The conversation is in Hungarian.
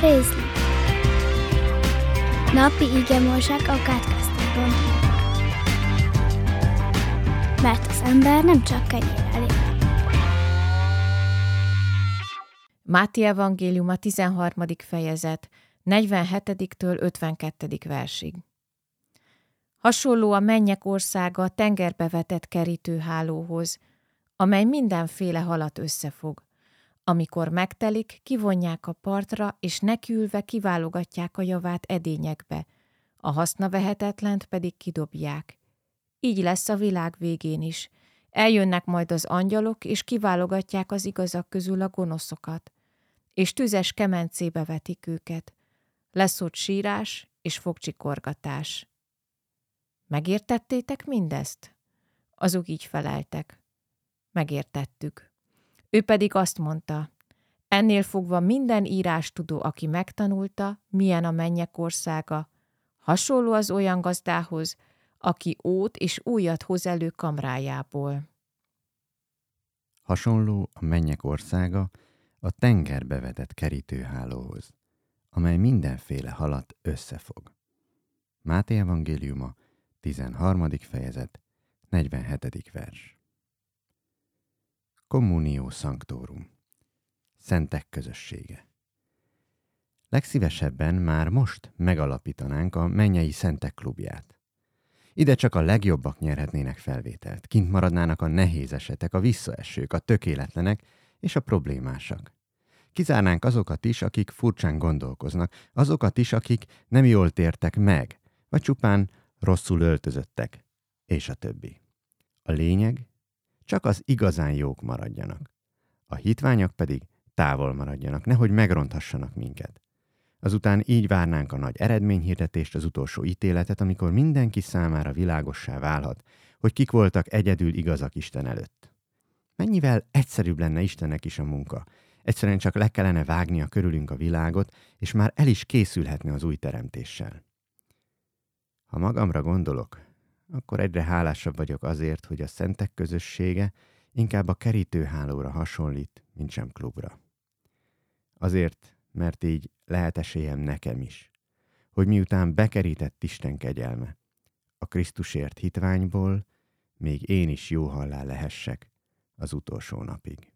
Rézli Napi igemorság a kátkáztában Mert az ember nem csak kenyérrel él. Máté Evangélium a 13. fejezet, 47-től 52. versig. Hasonló a mennyek országa a tengerbe vetett kerítőhálóhoz, amely mindenféle halat összefog. Amikor megtelik, kivonják a partra, és nekülve kiválogatják a javát edényekbe, a hasznavehetetlent pedig kidobják. Így lesz a világ végén is. Eljönnek majd az angyalok, és kiválogatják az igazak közül a gonoszokat, és tüzes kemencébe vetik őket. Lesz ott sírás és fogcsikorgatás. Megértettétek mindezt? Azok így feleltek. Megértettük. Ő pedig azt mondta, ennél fogva minden írás tudó, aki megtanulta, milyen a mennyek országa, hasonló az olyan gazdához, aki ót és újat hoz elő kamrájából. Hasonló a mennyek országa a tengerbe vetett kerítőhálóhoz, amely mindenféle halat összefog. Máté evangéliuma, 13. fejezet, 47. vers. Communio Sanctorum. Szentek közössége. Legszívesebben már most megalapítanánk a mennyei szentek klubját. Ide csak a legjobbak nyerhetnének felvételt, kint maradnának a nehéz esetek, a visszaesők, a tökéletlenek és a problémásak. Kizárnánk azokat is, akik furcsán gondolkoznak, azokat is, akik nem jól tértek meg, vagy csupán rosszul öltözöttek, és a többi. A lényeg, csak az igazán jók maradjanak. A hitványak pedig távol maradjanak, nehogy megronthassanak minket. Azután így várnánk a nagy eredményhirdetést, az utolsó ítéletet, amikor mindenki számára világossá válhat, hogy kik voltak egyedül igazak Isten előtt. Mennyivel egyszerűbb lenne Istennek is a munka. Egyszerűen csak le kellene vágnia körülünk a világot, és már el is készülhetne az új teremtéssel. Ha magamra gondolok, akkor egyre hálásabb vagyok azért, hogy a szentek közössége inkább a kerítőhálóra hasonlít, mint sem klubra. Azért, mert így lehet esélyem nekem is, hogy miután bekerített Isten kegyelme, a Krisztusért hitványból még én is jó hallá lehessek az utolsó napig.